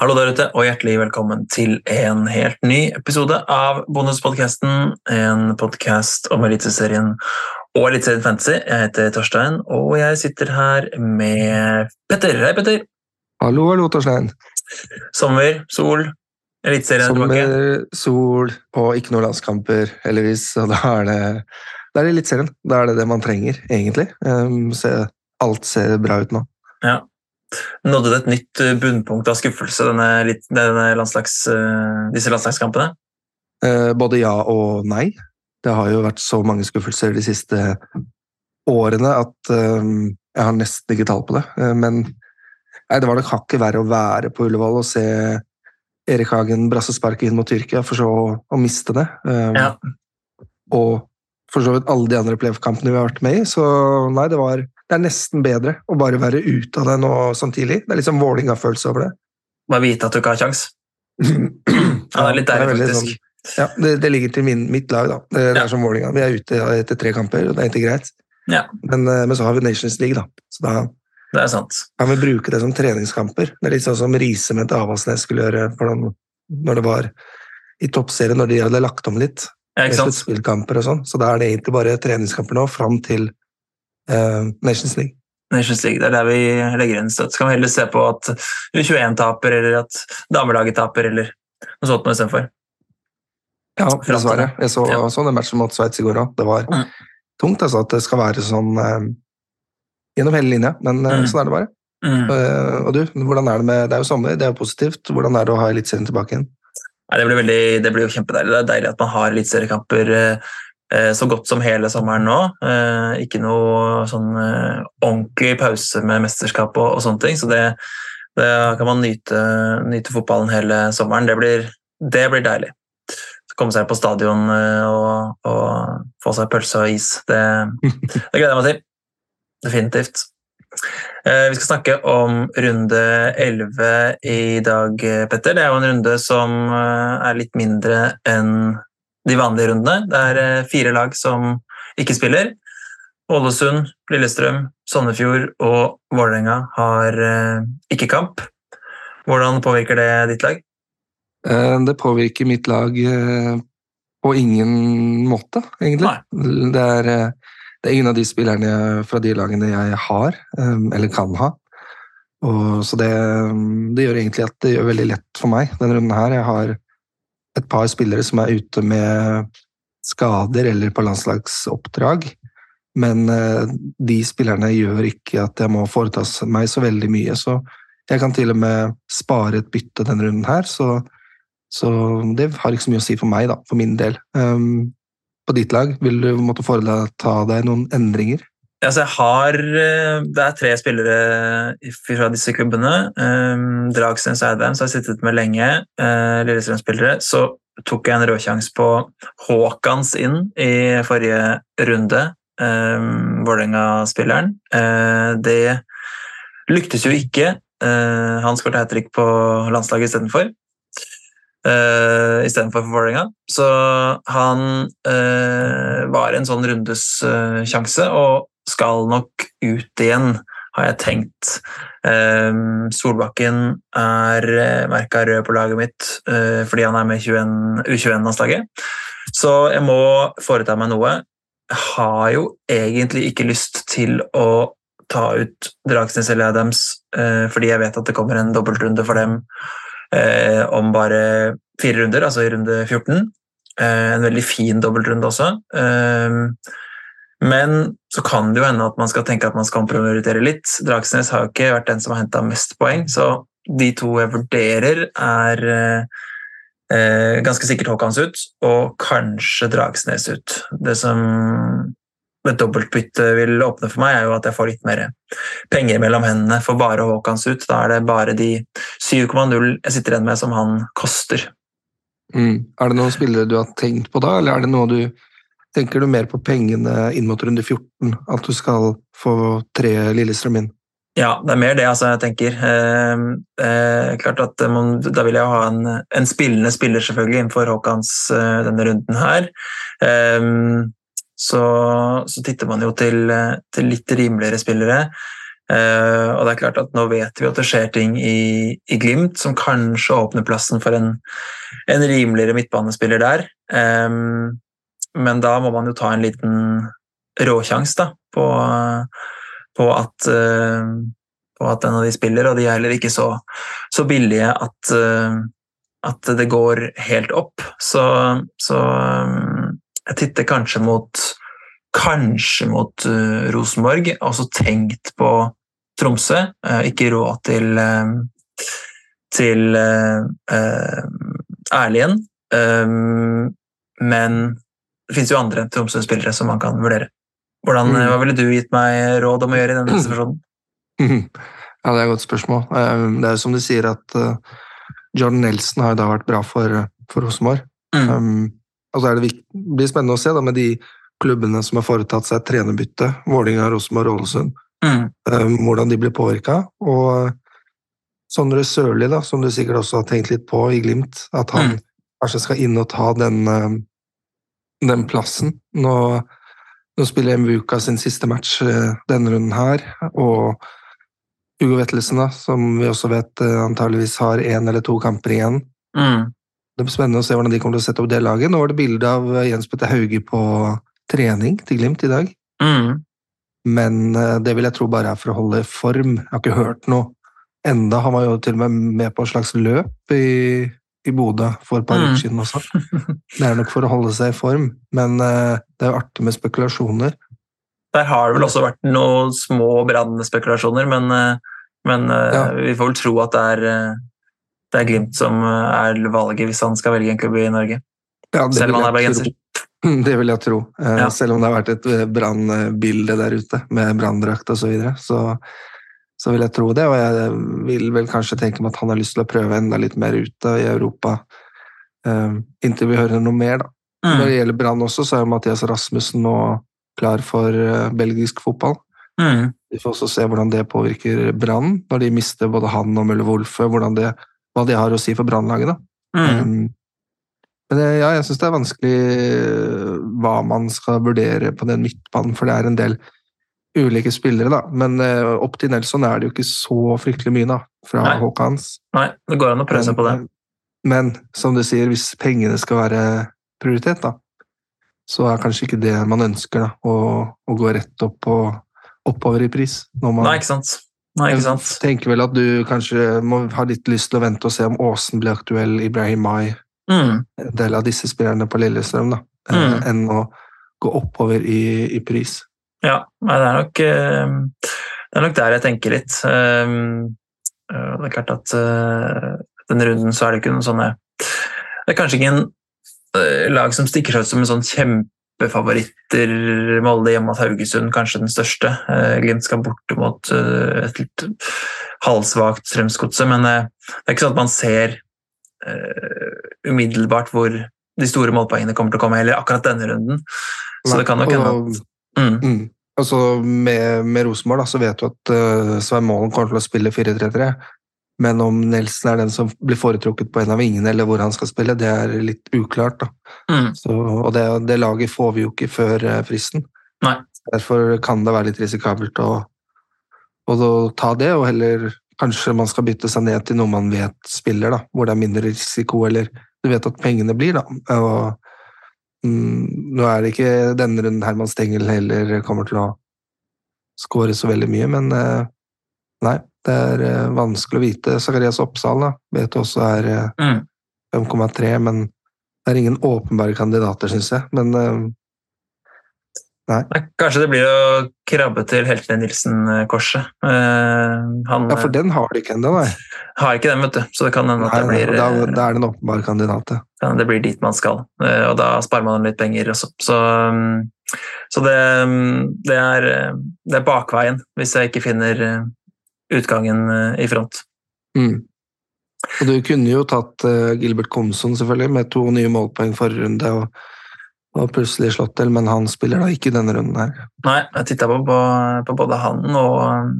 Hallo der ute, og hjertelig velkommen til en helt ny episode av Bonuspodkasten. En podkast om Eliteserien og Eliteserien Fantasy. Jeg heter Torstein, og jeg sitter her med Petter. Hei, Petter. Hallo, hallo, Torstein. Sommer, sol, Eliteserien er tilbake. Sommer, sol og ikke noen landskamper, heldigvis. Og da er det, det er Eliteserien. Da er det det man trenger, egentlig. Um, se, alt ser bra ut nå. Ja. Nådde det et nytt eh, bunnpunkt av skuffelse, denne, denne landslags, eh, disse landslagskampene? Eh, både ja og nei. Det har jo vært så mange skuffelser de siste årene at jeg har nesten ikke tall på det. Men nei, det var nok hakket verre å være på Ullevål og se Erik Hagen brasse sparket inn mot Tyrkia, for så å, miste det. Ja. Og for så vidt alle de andre playoff-kampene vi har vært med i. Så nei, det var det er nesten bedre å bare være ute av det nå sånn tidlig. Det er liksom Vålinga-følelse over det. Bare vite at du ikke har kjangs. Ja, det er litt deilig, faktisk. sånn- ja, det, det ligger til min, mitt lag, da. Det, det Ja. er som Vålinga. Vi er ute etter tre kamper, og det er ikke greit. Ja. Men, eh, men så har vi Nations League, da. Så da Det er sant. kan vi bruke det som treningskamper. Det er litt sånn som Riise mente Avaldsnes skulle gjøre for den, når det var i toppserien, når de hadde lagt om litt. Ja, ikke sant? sluttspillkamper og sånn. Så da er det egentlig bare treningskamper nå, fram til Nations League. Nations League, det er der vi legger inn støtt. Så kan vi heller se på at U21 taper, eller at damelaget taper, eller noe sånt noe istedenfor. Ja, dessverre. Jeg så Ja. så den matchen mot Sveits i går òg. Det var Mm. tungt altså, at det skal være sånn eh, gjennom hele linja, men eh, Mm. sånn er det bare. Mm. Uh, og du, hvordan er det med Det er jo sommer, det er jo positivt. Hvordan er det å ha Eliteserien tilbake igjen? Nei, det, blir veldig, det blir jo kjempedeilig. Det er deilig at man har eliteseriekamper eh, eh, så godt som hele sommeren nå. Eh, ikke noe sånn eh, ordentlig pause med mesterskap og, og sånne ting. Så det, det kan man nyte, nyte fotballen hele sommeren. Det blir, det blir deilig. Så komme seg på stadion eh, og, og få seg pølse og is. Det, det gleder jeg meg til. Definitivt. Eh, Vi skal snakke om runde 11 i dag, eh, Petter. Det er jo en runde som eh, er litt mindre enn de vanlige rundene. Det er eh, fire lag som ikke spiller. Ålesund, Lillestrøm, Sandefjord og Vålerenga har eh, ikke kamp. Hvordan påvirker det ditt lag? Eh, det påvirker mitt lag på ingen måte, egentlig. Det er, det er ingen av de spillerne fra de lagene jeg har, eller kan ha. Og, så det, det gjør egentlig at det gjør veldig lett for meg denne runden her. Jeg har et par spillere som er ute med skader eller på landslagsoppdrag. Men eh, de spillerne gjør ikke at jeg må foreta meg så veldig mye. Så jeg kan til og med spare et bytte denne runden her. Så, så det har ikke så mye å si for meg, da, for min del. Um, på ditt lag, vil du måtte foreta deg noen endringer? Altså, jeg har, eh, det er tre spillere fra disse klubbene. Um, og Eidheim, som jeg har sittet med lenge. Uh, Lillestrøm-spillere. Så tok jeg en råsjanse på Haakons inn i forrige runde. Um, Vålerenga-spilleren. Uh, det lyktes jo ikke. Han skåret hat trick på landslaget istedenfor. Uh, istedenfor for Vålerenga. Så han uh, var en sånn rundes uh, sjanse, og skal nok ut igjen, har jeg tenkt. Um, Solbakken er uh, merka rød på laget mitt uh, fordi han er med i U21-landslaget. Så jeg må foreta meg noe. Jeg har jo egentlig ikke lyst til å ta ut Dragsnes eller Adams uh, fordi jeg vet at det kommer en dobbeltrunde for dem eh, om bare fire runder, altså i runde 14. Eh, en veldig fin dobbeltrunde også. Eh, men så kan det jo hende at man skal tenke at man skal omprioritere litt. Dragsnes har jo ikke vært den som har henta mest poeng, så de to jeg vurderer, er eh, ganske sikkert Haakons ut, og kanskje Dragsnes ut. Det som et dobbeltbytte vil åpne for meg, er jo at jeg får litt mer penger mellom hendene for bare Haakons ut. Da er det bare de 7,0 jeg sitter igjen med som han koster. Mm. Er det noen spillere du har tenkt på da, eller er det noe du tenker du mer på pengene inn mot runde 14? At du skal få tre Lillestrøm inn? Ja, det er mer det altså, jeg tenker. Eh, eh, klart at man, Da vil jeg ha en, en spillende spiller selvfølgelig innenfor Haakons eh, denne runden her. Eh, så, så titter man jo til, til litt rimeligere spillere. Uh, og det er klart at Nå vet vi at det skjer ting i, i Glimt som kanskje åpner plassen for en, en rimeligere midtbanespiller der. Um, men da må man jo ta en liten råsjanse på, på, at, uh, på at en av de spiller, og de er heller ikke så, så billige at, uh, at det går helt opp. Så, så um, jeg titter kanskje mot Kanskje mot Rosenborg, og så tenkt på Tromsø. Eh, ikke råd til, eh, til eh, Erlien. Men det finnes jo andre Tromsø-spillere som man kan vurdere. Hvordan, mm. Hva ville du gitt meg råd om å gjøre i denne situasjonen? Ja, Det er et godt spørsmål. Det er jo som du sier at Jordan Nelson har jo da vært bra for, for Rosenborg. Mm. Um, altså så det blir spennende å se da, med de klubbene som har foretatt seg trenerbytte, Vålinga, Rosenborg og Ålesund. Mm. Um, hvordan de blir påvirka. Og Sondre Sørli, da, som du sikkert også har tenkt litt på i Glimt, at han mm. kanskje skal inn og ta den, um, den plassen. Nå, nå spiller Mvuka sin siste match uh, denne runden her, og Hugo Vettelsen, da, som vi også vet uh, antageligvis har én eller to kamper igjen. Mm. Det blir spennende å se hvordan de kommer til å sette opp det laget. Nå var det bilde av uh, Jens Petter Hauge på trening til Glimt i dag. Mm. Men eh, det vil jeg tro bare er for å holde form. Jeg har ikke hørt noe enda. Han var jo til og med med på et slags løp i, i Bodø for et par uker mm. siden også. Det er nok for å holde seg i form, men eh, det er jo artig med spekulasjoner. Der har det vel også vært noen små brannspekulasjoner, men, eh, men ja. vi får vel tro at det er, det er Glimt som er valget hvis han skal velge en klubb i Norge. Ja, Selv om han er bergenser. Det vil jeg tro. Eh, ja. Selv om det har vært et eh, brannbilde der ute med branndrakt osv. Så, videre, så så vil jeg tro det. Og jeg vil vel kanskje tenke meg at han har lyst til å prøve enda litt mer ute i Europa uh, inntil vi hører noe mer. da. Mm. Når det gjelder Brann også, så er Mathias Rasmussen nå klar for uh, belgisk fotball. Mm. Vi får også se hvordan det påvirker Brann, når de mister både han og Mølle Wolfe. Hva det har å si for Brannlaget. Mm. Um, men ja, jeg syns det er vanskelig eh, hva man skal vurdere på den midtbanen, for det er en del ulike spillere, da. Men uh, opp til Nelson er det jo ikke så fryktelig mye, da, fra Nei. Haakons. Nei, det går an å prøve seg på det. Men som du sier, hvis pengene skal være prioritet, da, så er kanskje ikke det man ønsker, da, å, å gå rett opp og oppover i pris. Man, Nei, ikke sant. Nei, ikke sant. Jeg tenker vel at du kanskje må ha litt lyst til å vente og se om Aasen blir aktuell, Ibrahim Mai mm. en del av disse spillerne på Lillestrøm, da, eh, mm. enn å gå oppover i, i pris. Ja, det er, nok, eh, det er nok der jeg tenker litt. Eh, det er klart at denne runden så er det ikke noen sånne Det er kanskje ikke en lag som stikker seg ut som en sånn kjempefavoritter. Molde hjemme mot Haugesund, kanskje den største. Glimt skal borte mot et litt halvsvakt Strømsgodset, men det er ikke sånn at man ser umiddelbart hvor de store målpoengene kommer til å komme, heller akkurat denne runden. Så det kan nok hende at mm. mm. Altså, med, med Rosenborg så vet du at uh, Svein Målen kommer til å spille 4-3-3. Men om Nelson er den som blir foretrukket på en av vingene, eller hvor han skal spille, det er litt uklart. Mm. Så, og det, det, laget får vi jo ikke før uh, fristen. Nei. Derfor kan det være litt risikabelt å, å, å ta det, og heller Kanskje man skal bytte seg ned til noe man vet spiller, da, hvor det er mindre risiko, eller du vet at pengene blir. da. Og, mm, nå er det ikke denne runden Herman Stengel heller kommer til å skåre så veldig mye, men eh, nei, det er eh, vanskelig å vite. Zakarias Oppsal da, vet du også er eh, mm. 5,3, men det er ingen åpenbare kandidater, syns jeg. Men Nei. Kanskje det blir å krabbe til Heltene Nilsen-korset. Uh, ja, for den har de ikke ennå, nei. Har ikke den, vet du. Så det kan hende at det blir da, eh, da, er det en åpenbar kandidat. Det blir dit man skal, uh, og da sparer man litt penger også. Så, um, så det, um, det, er, det, er, bakveien, hvis jeg ikke finner utgangen i front. Mm. Og du kunne jo tatt Gilbert Komson, selvfølgelig, med to nye målpoeng forrige runde. og og plutselig slått til, men han spiller da ikke denne runden her. Nei, jeg titta på, på, på, både han og,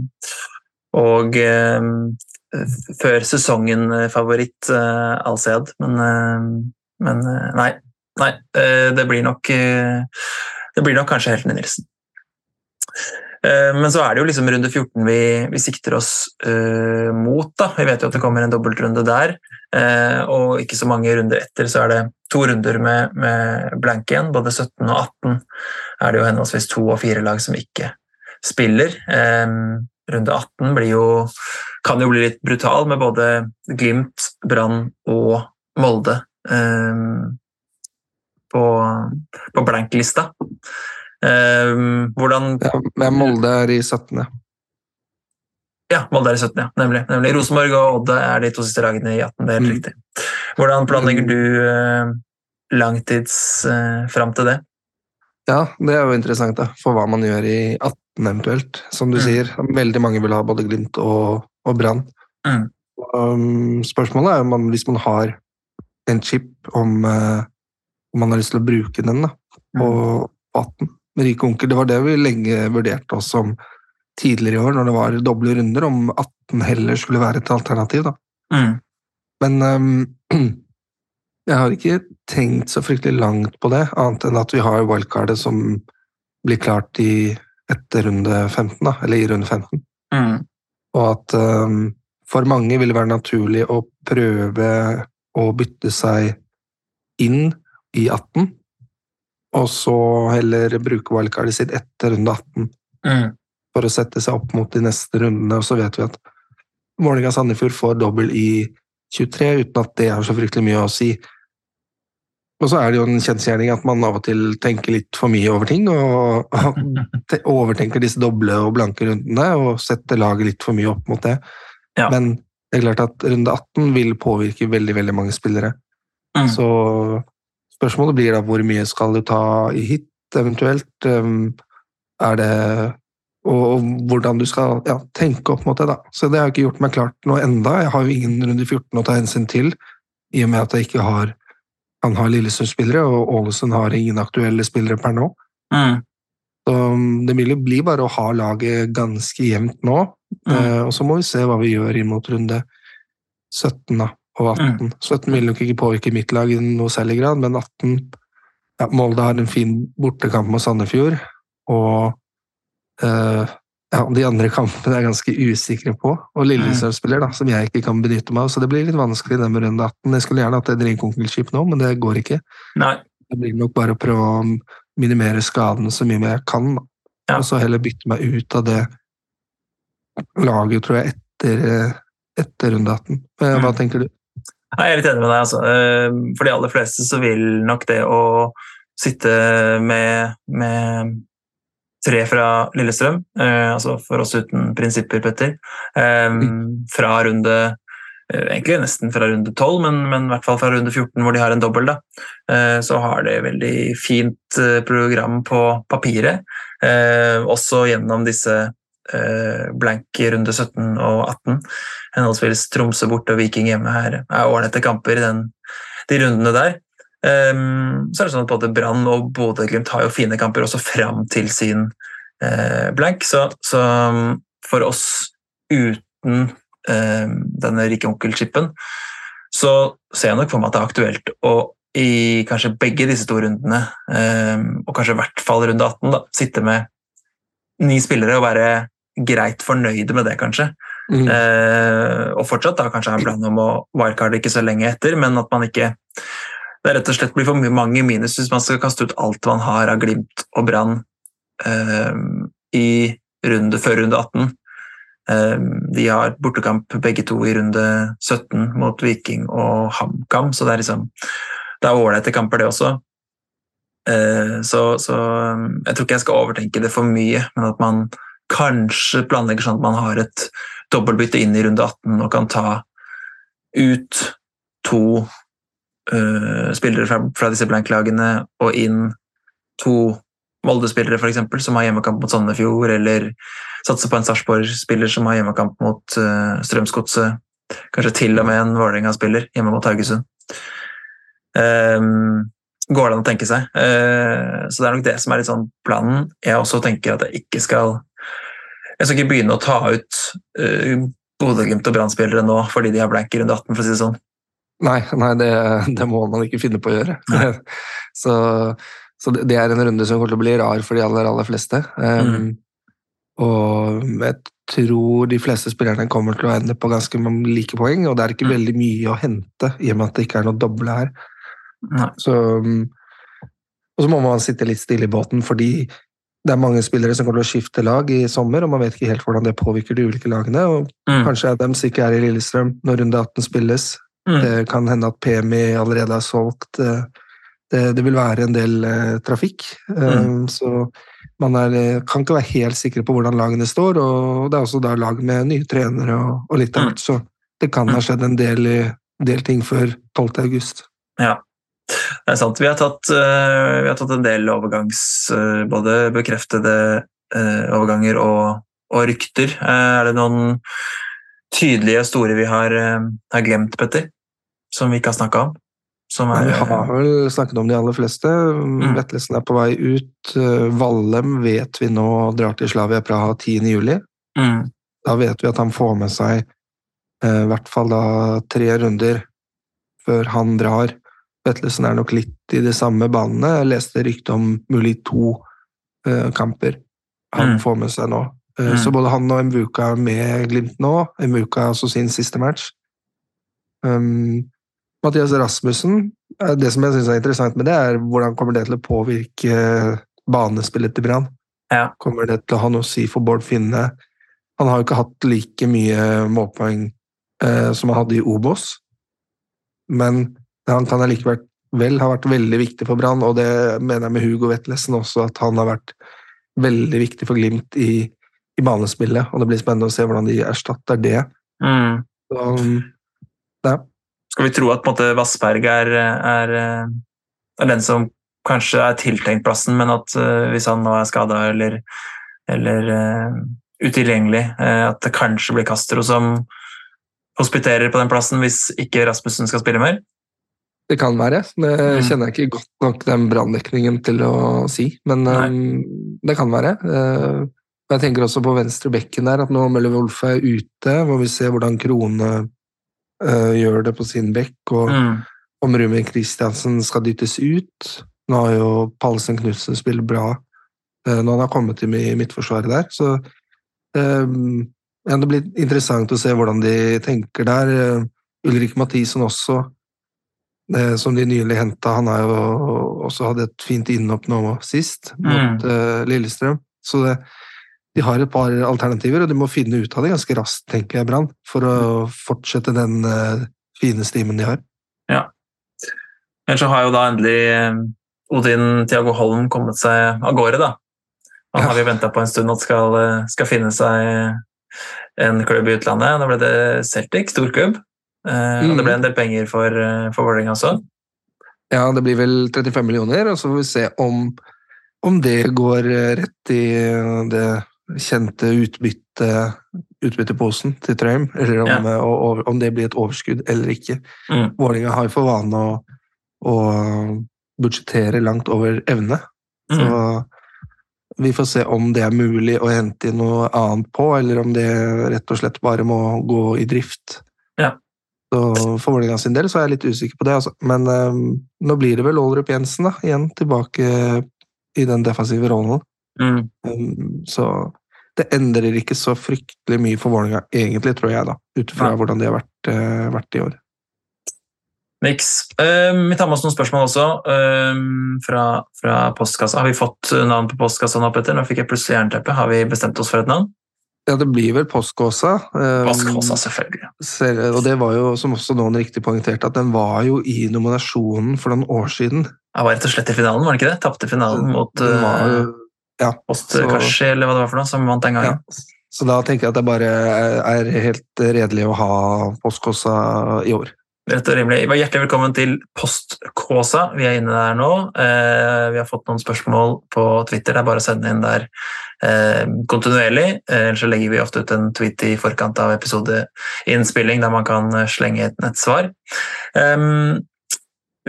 og eh, før sesongen eh, uh, Alced, men, uh, men uh, nei. Nei, eh, det blir nok Det blir nok kanskje Heltene Nilsen. Uh, men så er det jo liksom runde 14 vi, vi sikter oss mot. da. Vi vet jo at det kommer en dobbeltrunde der. Og ikke så mange runder etter så er det to runder med, med blank igjen. Både 17 og 18 er det jo henholdsvis to og fire lag som ikke spiller. Runde 18 blir jo, kan jo bli litt brutal med både Glimt, Brann og Molde på, på blank-lista. Um, hvordan ja, Molde er i 17. Ja, Molde er i 17, ja. Nemlig. nemlig. Rosenborg og Odde er de to siste lagene i 18. Det er helt mm. riktig. Hvordan planlegger du uh, langtids uh, fram til det? Ja, det er jo interessant da, for hva man gjør i 18 eventuelt. Som du mm. sier, veldig mange vil ha både Glimt og, og Brann. Mm. Um, spørsmålet er om man, hvis man har en chip, om, uh, om man har lyst til å bruke den da, på mm. 18. Rike onkel, det var det vi lenge vurderte oss som tidligere i år, når det var doble runder, om 18 heller skulle være et alternativ. da. Mm. Men um, jeg har ikke tenkt så fryktelig langt på det, annet enn at vi har wildcardet som blir klart i etter runde 15, da, eller i runde 15. Mm. Og at um, for mange vil det være naturlig å prøve å bytte seg inn i 18, og så heller bruke wildcardet sitt etter runde 18 mm. for å sette seg opp mot de neste rundene. Og så vet vi at Vålerenga-Sandefjord får dobbel i 23 uten at det har så fryktelig mye å si. Og så er det jo en kjensgjerning at man av og til tenker litt for mye over ting, og, overtenker disse doble og blanke rundene og setter laget litt for mye opp mot det. Ja. Men det er klart at runde 18 vil påvirke veldig, veldig mange spillere. Mm. Så Spørsmålet blir da hvor mye skal du ta i hit, eventuelt? Er det og, hvordan du skal ja, tenke opp mot det. da. Så det har jeg ikke gjort meg klart nå enda. Jeg har jo ingen runde 14 å ta hensyn til, i og med at jeg ikke har han har Lillesund-spillere, og Ålesund har ingen aktuelle spillere per nå. Mm. Så um, det vil jo bli bare å ha laget ganske jevnt nå, mm. uh, og så må vi se hva vi gjør imot runde 17. da og 18. Mm. 17 vil nok ikke påvirke mitt lag i noe særlig grad, men 18 ja, Molde har en fin bortekamp mot Sandefjord, og uh, ja, de andre kampene er jeg ganske usikre på. Og Lillesand-spiller da, som jeg ikke kan benytte meg av, så det blir litt vanskelig den med runde 18. Jeg skulle gjerne hatt et ringkonkurranseskip nå, men det går ikke. Nei. Det blir nok bare å prøve å minimere skadene så mye jeg kan, ja. og så heller bytte meg ut av det laget, tror jeg, etter, etter runde 18. Hva mm. tenker du? Jeg er litt enig med deg. Altså. Eh, for de aller fleste så vil nok det å sitte med, med tre fra Lillestrøm, eh, altså for oss uten prinsipper, Petter, eh, fra runde Egentlig nesten fra runde 12, men, men, i hvert fall fra runde 14, hvor de har en dobbel. Da. Så har de veldig fint program på papiret. Også gjennom disse Eh, blank runde 17 og 18. Henholdsvis Tromsø borte og Viking hjemme her er ålreite kamper i den, de rundene der. Um, så er det sånn at Både Brann og Bodø-Glimt har jo fine kamper også fram til sin uh, blank. Så, så, for oss uten uh, denne rike onkel-chipen, så ser jeg nok for meg at det er aktuelt å i kanskje begge disse to rundene, um, og kanskje i hvert fall runde 18, da, sitte med ni spillere og være greit fornøyde med det, kanskje. Mm. Uh, og fortsatt da kanskje ha en plan om å wildcarde ikke så lenge etter, men at man ikke Det rett og slett blir for mange minus hvis man skal kaste ut alt man har av Glimt og Brann eh, i runde før runde 18. Eh, de har bortekamp begge to i runde 17 mot Viking og HamKam, så det er liksom det er ålreite kamper, det også. Eh, så, så jeg tror ikke jeg skal overtenke det for mye, men at man kanskje planlegger sånn at man har et dobbeltbytte inn i runde 18 og kan ta ut to uh, spillere fra, fra disse blanklagene og inn to Molde-spillere eksempel, som har hjemmekamp mot Sandefjord, eller satse på en Sarpsborg-spiller som har hjemmekamp mot uh, Strømsgodset. Kanskje til og med en Vålerenga-spiller hjemme mot Haugesund. Um, går det an å tenke seg. Uh, så det er nok det som er litt sånn planen. Jeg også tenker at jeg ikke skal jeg skal ikke begynne å ta ut uh, Bodø-Glimt og Brann-spillere nå fordi de har blank i runde 18, for å si det sånn. Nei, nei det, det, må man ikke finne på å gjøre. så, så det, er en runde som kommer til å bli rar for de aller, aller fleste. Um, mm. Og jeg tror de fleste spillerne kommer til å ende på ganske like poeng, og det er ikke mm. veldig mye å hente i og med at det ikke er noe doble her. Så, og så må man sitte litt stille i båten, fordi det er mange spillere som kommer til å skifte lag i sommer, og man vet ikke helt hvordan det påvirker de ulike lagene. og mm. Kanskje Adams ikke er i Lillestrøm når runde 18 spilles. Mm. Det kan hende at PMI allerede er solgt. Det, det vil være en del eh, trafikk. Mm. Så man er, kan ikke være helt sikre på hvordan lagene står, og det er også da lag med nye trenere og, og litt av hvert. Mm. Så det kan ha mm. skjedd en del, del ting før 12. august. Ja, det er sant. Vi har tatt, vi har tatt en del overgangs... Både bekreftede overganger og, og rykter. er det noen tydelige store vi har, har, glemt, Petter? Som vi ikke har snakka om? Er, vi har vel snakket om de aller fleste. Mm. Vetlesen er på vei ut. Vallem vet vi nå drar til Slavia Praha 10.7. Mm. Da vet vi at han får med seg i hvert fall da tre runder før han drar. Vettelsen er nok litt i de samme banene. Jeg leste rykte om mulig to kamper han mm. får med seg nå. Mm. Så både han og Mvuka er med Glimt nå. Mvuka er også sin siste match. Um, Mathias Rasmussen eh, Det som jeg syns er interessant med det, er hvordan kommer det til å påvirke banespillet til Brann? Ja. Kommer det til å ha noe å si for Bård Finne? Han har jo ikke hatt like mye målpoeng uh, som han hadde i Obos, men han kan allikevel vel ha vært veldig viktig for Brann, og det mener jeg med Hugo Vetlesen også, at han har vært veldig viktig for Glimt i, i banespillet. Og det blir spennende å se hvordan de erstatter det. Mm. Så, ja. Skal vi tro at måte, Vassberg er, er, er, den som kanskje er tiltenkt plassen, men at uh, hvis han nå er skada eller, eller uh, utilgjengelig, uh, at det kanskje blir Castro som hospiterer på den plassen hvis ikke Rasmussen skal spille mer? Det kan være. Det mm. kjenner jeg ikke godt nok den branndekningen til å si, men um, det kan være. Uh, jeg tenker også på venstre bekken der, at nå Møller Wolff er ute, må vi se hvordan Krone uh, gjør det på sin bekk, og mm. om Rumen Kristiansen skal dyttes ut. Nå har jo Pallesen Knutsen spilt bra uh, når han har kommet inn i midtforsvaret der, så uh, ja, det blir interessant å se hvordan de tenker der. Ulrik Mathisen også som de nylig henta. Han har jo også hatt et fint innhopp nå sist, mot mm. uh, Lillestrøm. Så det, de har et par alternativer, og de må finne ut av det ganske raskt, tenker jeg, Brann, for å fortsette den uh, fine stimen de har. Ja. Ellers så har jo da endelig Odin Tiago Holm kommet seg av gårde, da. Han har vi venta på en stund at skal, skal finne seg en klubb i utlandet. Da ble det Celtic, storklubb. Mm. Og det ble en del penger for, eh, for Vålerenga også? Ja, det blir vel 35 millioner, og så får vi se om, om det går eh, rett i det kjente utbytte, utbytteposen til Trøim, eller om, ja. og, om, det blir et overskudd eller ikke. Mm. Vålerenga har for vane å, å budsjettere langt over evne. Mm. Så vi får se om det er mulig å hente inn noe annet på, eller om det rett og slett bare må gå i drift. Ja. Så For Vålerenga sin del så er jeg litt usikker på det. Altså. Men um, nå blir det vel Aalrup Jensen da, igjen tilbake i den defensive rollen. Mm. Um, så det endrer ikke så fryktelig mye for Vålerenga, egentlig, tror jeg, da, ut fra hvordan de har vært, uh, vært i år. Niks. Um, vi tar med oss noen spørsmål også um, fra, fra, postkassa. Har vi fått navn på postkassa nå, Petter? Nå fikk jeg plutselig jernteppe. Har vi bestemt oss for et navn? Ja, det blir vel Postkåsa. Um, Postkåsa, selvfølgelig. Selv, og det var jo, som også noen riktig poengterte, at den var jo i nominasjonen for noen år siden. Jeg var rett og slett i finalen, var det ikke det? Tapte finalen mot uh, ja, Postkashi, eller hva det var for noe, som vant den gangen. Ja. Så da tenker jeg at det bare er helt redelig å ha Postkåsa i år. Rett og rimelig. Hjertelig velkommen til Postkåsa. Vi er inne der nå. Eh, vi har fått noen spørsmål på Twitter. Det er bare å sende inn der eh, kontinuerlig. Eh, ellers så legger vi ofte ut en tweet i forkant av episodeinnspilling der man kan slenge et, nettsvar. svar.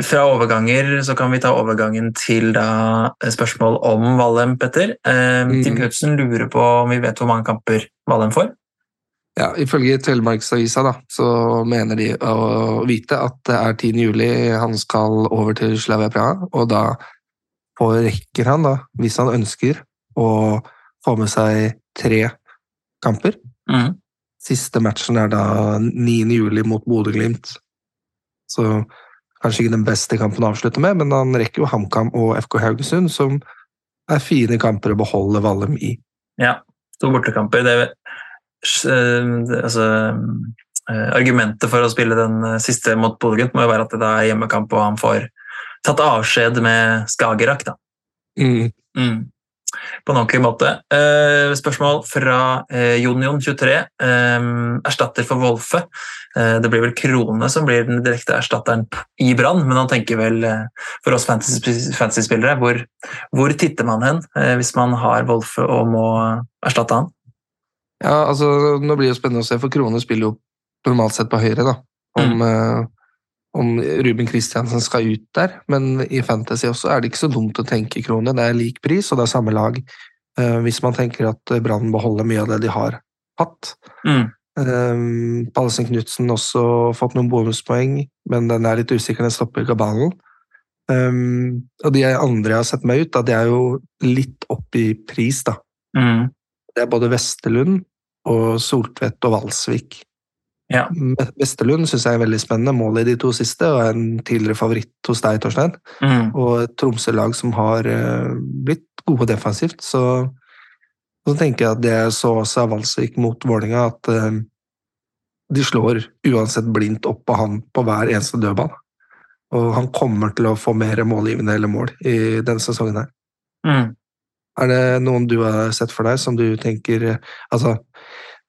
Fra overganger så kan vi ta overgangen til da spørsmål om Valheim, Petter. Mm. Tim Knutsen lurer på om vi vet hvor mange kamper Valheim får? Ja, Ifølge Telemarksavisa da, så mener de å vite at det er 10. juli han skal over til Slavia Praha, og da rekker han, da, hvis han ønsker, å få med seg tre kamper. Mm. Siste matchen er da 9. juli mot Bodø-Glimt. Så kanskje ikke den beste kampen å avslutte med, men han rekker jo HamKam og FK Haugesund, som er fine kamper å beholde Vallum i. Ja, to bortekamper. Det, det altså, eh, argumentet for å spille den eh, siste mot Bodø-Glimt må jo være at det er hjemmekamp, og han får tatt avskjed med Skagerrak. da. Mm. Mm. På en ordentlig måte. Eh, spørsmål fra eh, Jonion23. Eh, erstatter for Wolfe. Eh, det blir vel Krone som blir den direkte erstatteren i Brann, men han tenker vel for oss fantasy-spillere hvor, hvor, titter man hen hvis man har Wolfe og må erstatte han? Ja, altså Nå blir det spennende å se, for Krone spiller jo normalt sett på høyre. da. Om, mm om Ruben Kristiansen skal ut der, men i Fantasy også er det ikke så dumt å tenke krone. Det er lik pris, og det er samme lag. Uh, hvis man tenker at Brann beholder mye av det de har hatt. Mm. Um, Pallesen Knutsen også fått noen bonuspoeng, men den er litt usikker, den stopper kabalen. Um, og de andre jeg har sett meg ut, da, de er jo litt opp i pris, da. Mm. Det er både Vestelund og Soltvedt og Valsvik. Ja. Vesterlund syns jeg er veldig spennende. Målet i de to siste og er en tidligere favoritt hos deg, Torstein. Mm. Og et Tromsø-lag som har uh, blitt gode defensivt. Så, så, tenker jeg at det jeg så også av Valsvik mot Vålinga, at uh, de slår uansett blindt opp på han på hver eneste dødball. Og han kommer til å få mer målgivende eller mål i denne sesongen her. Mm. Er det noen du har sett for deg som du tenker Altså,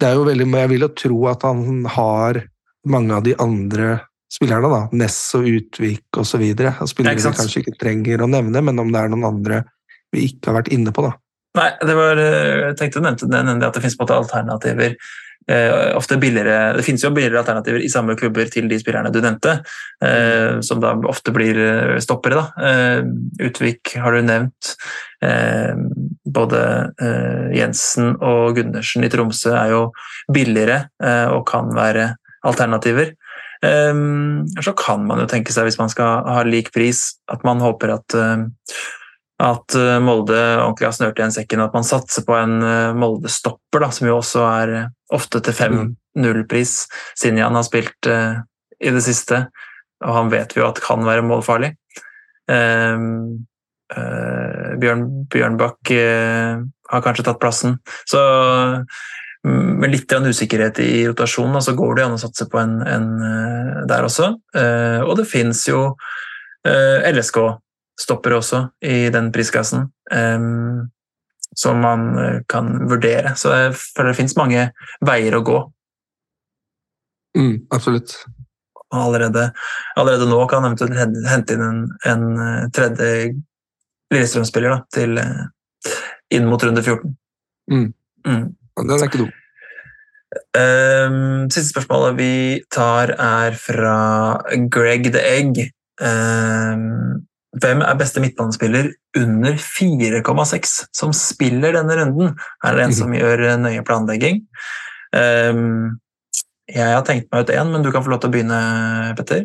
det er jo veldig, Jeg vil jo tro at han har mange av de andre spillerne, da, Ness og Utvik osv. Spillere vi kanskje ikke trenger å nevne, men om det er noen andre vi ikke har vært inne på. da. Nei, det var, eh, jeg tenkte du nevnte det, at det finnes på en måte alternativer eh, ofte billigere, Det finnes jo billigere alternativer i samme klubber til de spillerne du nevnte, eh, som da ofte blir eh, stoppere. Da. Eh, Utvik har du nevnt. Eh, både eh, Jensen og Gundersen i Tromsø er jo billigere og kan være alternativer. så kan man jo tenke seg, hvis man skal ha lik pris, at man håper at at eh, Molde ordentlig har snørt igjen sekken, at man satser på en eh, Molde-stopper, som jo også er eh, ofte til 5-0-pris. Sinjan har spilt uh, i det siste, og han vet vi jo at kan være målfarlig. Uh, uh, Bjørn, Bjørnbakk har kanskje tatt plassen. Så mm, med litt usikkerhet i rotasjonen, så går det an å satse på en, en der også. og det fins jo LSK stopper også i den prisklassen. Um, som man eh, kan vurdere. Så jeg føler det finnes mange veier å gå. Mm, absolutt. Allerede, allerede, nå kan man hente inn en, en eh, tredje Lillestrøm-spiller til eh, inn mot runde 14. Mm. Mm. Den er ikke dum. Um, siste spørsmålet vi tar, er fra Greg the Egg. Um, hvem er beste midtbanespiller under 4,6 som spiller denne runden? Er det en som gjør nøye planlegging. Um, jeg har tenkt meg ut én, men du kan få lov til å begynne, Petter.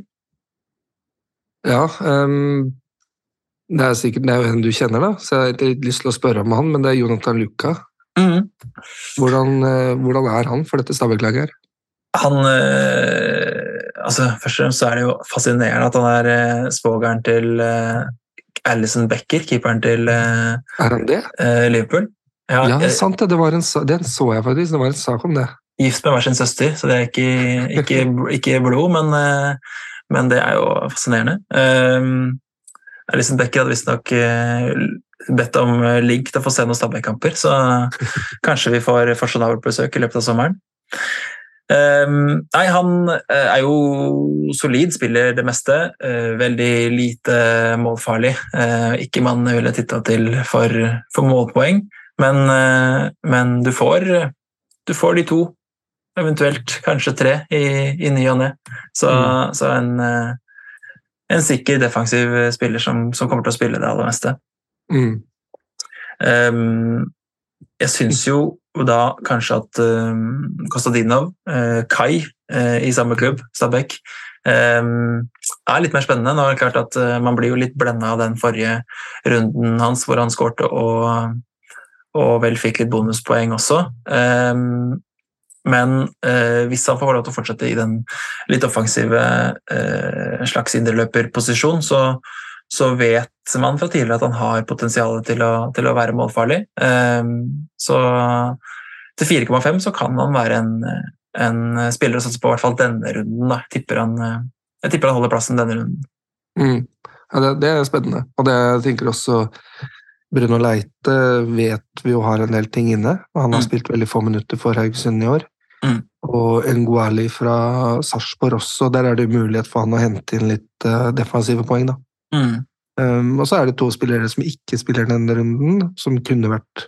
Ja, um, det er sikkert det er jo en du kjenner, da, så jeg har litt lyst til å spørre om han, men det er Jonathan Luca. Mm. Hvordan, eh, hvordan, er han for dette Stabæk-laget? her? Han øh, altså, Først og fremst så er det jo fascinerende at han er øh, svogeren til øh, Alison Becker, keeperen til eh, Er det? eh, Liverpool. Ja, Ja, sant det. det var en, den så jeg faktisk. Det var en sak om det. gift med hver sin søster, så det er ikke, ikke, ikke blod, men, eh, men det er jo fascinerende. Um, Alison Becker hadde visstnok bedt om uh, link til å få se noen Stabæk-kamper, så kanskje vi får Fasjonabelt-besøk i løpet av sommeren. Um, nei, han uh, er jo solid, spiller det meste. Uh, veldig lite målfarlig. Uh, ikke man ville titta til for, for, målpoeng, men, men du, får, du, får, de to, eventuelt kanskje tre, i, i ny og ne. Så, mm. så en, en, sikker defensiv spiller som, som, kommer til å spille det aller meste. Mm. Um, jeg syns jo da kanskje at um, Kostadinov, uh, Kai uh, i samme klubb, Stabæk, um, er litt mer spennende. Nå er det klart at uh, Man blir jo litt blenda av den forrige runden hans hvor han skårte og, og vel fikk litt bonuspoeng også. Um, men eh, hvis han får lov til å fortsette i den litt offensive eh, slags indreløperposisjon, så, så vet man fra tidligere at han har potensial til å, til å være målfarlig. Eh, så til 4,5 så kan han være en, en spiller å satse på, i hvert fall denne runden. Da. Jeg, tipper han, jeg tipper han holder plassen denne runden. Mm. Ja, det, det, er spennende. Og det jeg tenker også Bruno Leite vet vi jo har en del ting inne. Han har mm. spilt veldig få minutter for Haugesund i år. Mm. Og Nguali fra Sarpsborg også, der er det mulighet for han å hente inn litt uh, defensive poeng. da. Mm. Um, og så er det to spillere som ikke spiller denne runden, som kunne vært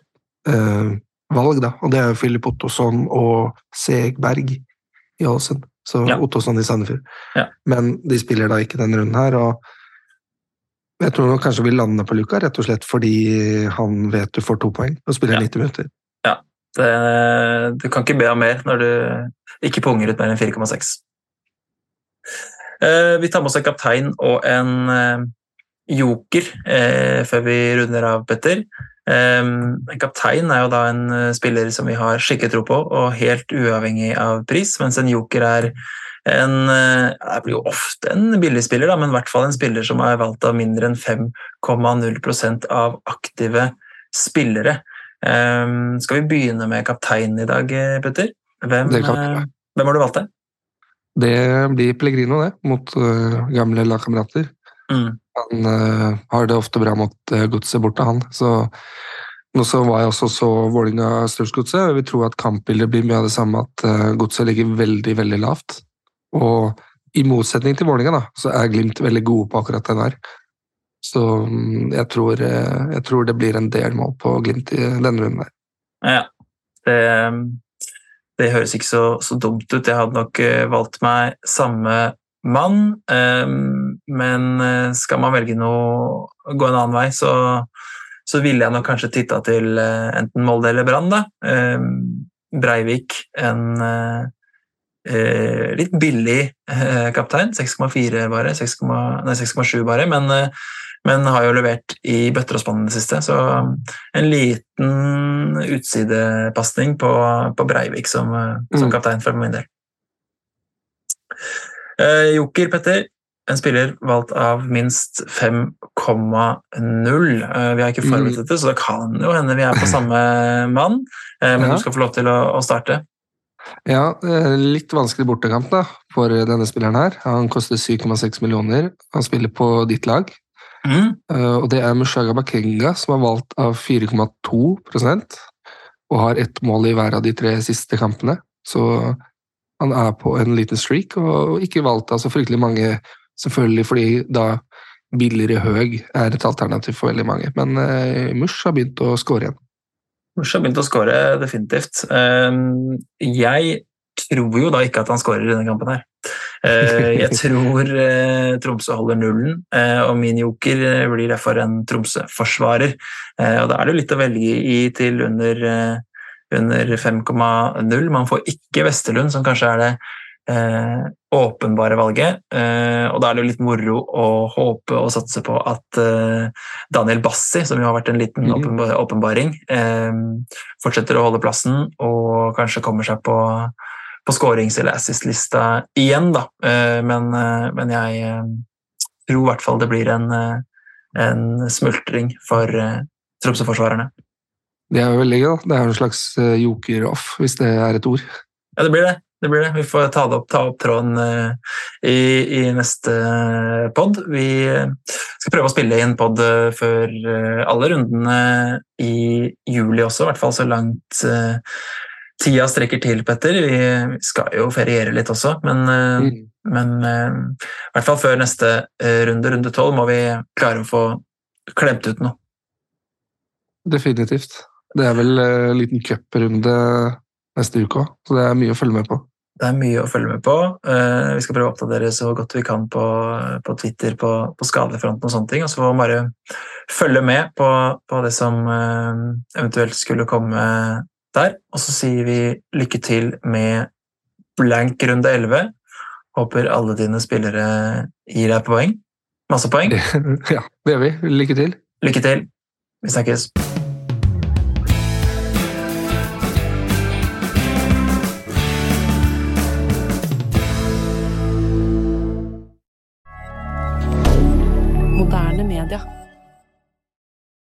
uh, valg. da, og Det er jo Filip Ottosson og Segberg i Ålesund. Så ja. Ottosson i Sandefjord. Ja. Men de spiller da ikke denne runden her. og jeg tror nok kanskje vi lander på Luka, rett og slett fordi han vet du får to poeng og spiller ja. 90 minutter. Det, du kan ikke be om mer når du ikke punger ut mer enn 4,6. Eh, vi tar med oss en kaptein og en eh, joker eh, før vi runder av, Petter. En kaptein er jo da en spiller som vi har skikkelig tro på, og helt uavhengig av pris, mens en joker er en Det blir jo ofte en billig spiller, da, men i hvert fall en spiller som er valgt av mindre enn 5,0% av aktive spillere. Um, skal vi begynne med kapteinen i dag, Petter? Hvem, uh, hvem har du valgt det? Det blir Pellegrino, det, mot uh, gamle lagkamerater. Mm. Han uh, har det ofte bra mot uh, godset borte, han. Så nå så var jeg også så Vålinga-Strømsgodset. Jeg vil tro at kampbildet blir mye av det samme, at uh, godset ligger veldig, veldig lavt. Og i motsetning til Vålerenga, så er Glimt veldig gode på akkurat den her. Så mm, jeg tror, eh, jeg tror det blir en del mål på Glimt i denne runden her. Ja, det, det høres ikke så, så, dumt ut. Jeg hadde nok eh, valgt meg samme mann, ehm, men eh, skal man velge noe, gå en annen vei, så, så ville jeg nok kanskje titta til enten Molde eller Brann. Breivik, en eh, litt billig eh, kaptein. 6,4 bare, 6,7 bare, men, eh, men, har jo levert i bøtter og spann i det siste. Så en liten utsidepasning på, på Breivik som, eh, som, mm. kaptein for min del. Eh, Joker, Petter. En spiller valgt av minst 5,0. Vi har ikke forberedt mm. dette, så det kan jo hende vi er på samme mann. Men ja. du skal få lov til å, å starte. Ja, litt vanskelig bortekamp da, for denne spilleren her. Han koster 7,6 millioner. Han spiller på ditt lag. Mm. Uh, og det er Mushaga Bakenga, som har valgt av 4,2% og har ett mål i hver av de tre siste kampene. Så han er på en liten streak, og ikke valgt av så fryktelig mange, selvfølgelig fordi da billigere høg er et alternativ for veldig mange. Men uh, Mush har begynt å score igjen. Mush har begynt å skåre, definitivt. Ehm, jeg tror jo da ikke at han skårer i denne kampen her. Eh, jeg tror eh, Tromsø holder nullen, eh, og min joker blir derfor en Tromsø-forsvarer. Og da er det litt å velge i til under, under 5,0. Man får ikke Vesterlund, som kanskje er det eh, åpenbare valget. Eh, og da er det jo litt moro å håpe og satse på at eh, Daniel Bassi, som jo har vært en liten mm. åpenbaring, fortsetter å holde plassen og kanskje kommer seg på, på skårings- eller assist-lista igjen, da. Eh, men, eh, men, jeg tror i hvert fall det blir en, en smultring for Tromsø-forsvarerne. Det er jo veldig gøy. Det er en slags joker-off, hvis det er et ord. Ja, det blir det det blir det. Vi får ta, opp, ta opp tråden i, i, neste pod. Vi skal prøve å spille inn pod før alle rundene i juli også, i hvert fall så langt tida strekker til, Petter. Vi skal jo feriere litt også, men, mm. men i hvert fall før neste runde, runde tolv, må vi klare å få klemt ut noe. Definitivt. Det er vel en liten cuprunde neste uke òg, så det er mye å følge med på. Det er mye å følge med på. Vi skal prøve å oppdatere så godt vi kan på, på Twitter på, på, skadefronten og sånne ting. Og så får vi bare følge med på, på det som eventuelt skulle komme der. Og så sier vi lykke til med blank runde 11. Håper alle dine spillere gir deg poeng. Masse poeng. Ja, det gjør vi. Lykke til. Lykke til. Vi snakkes.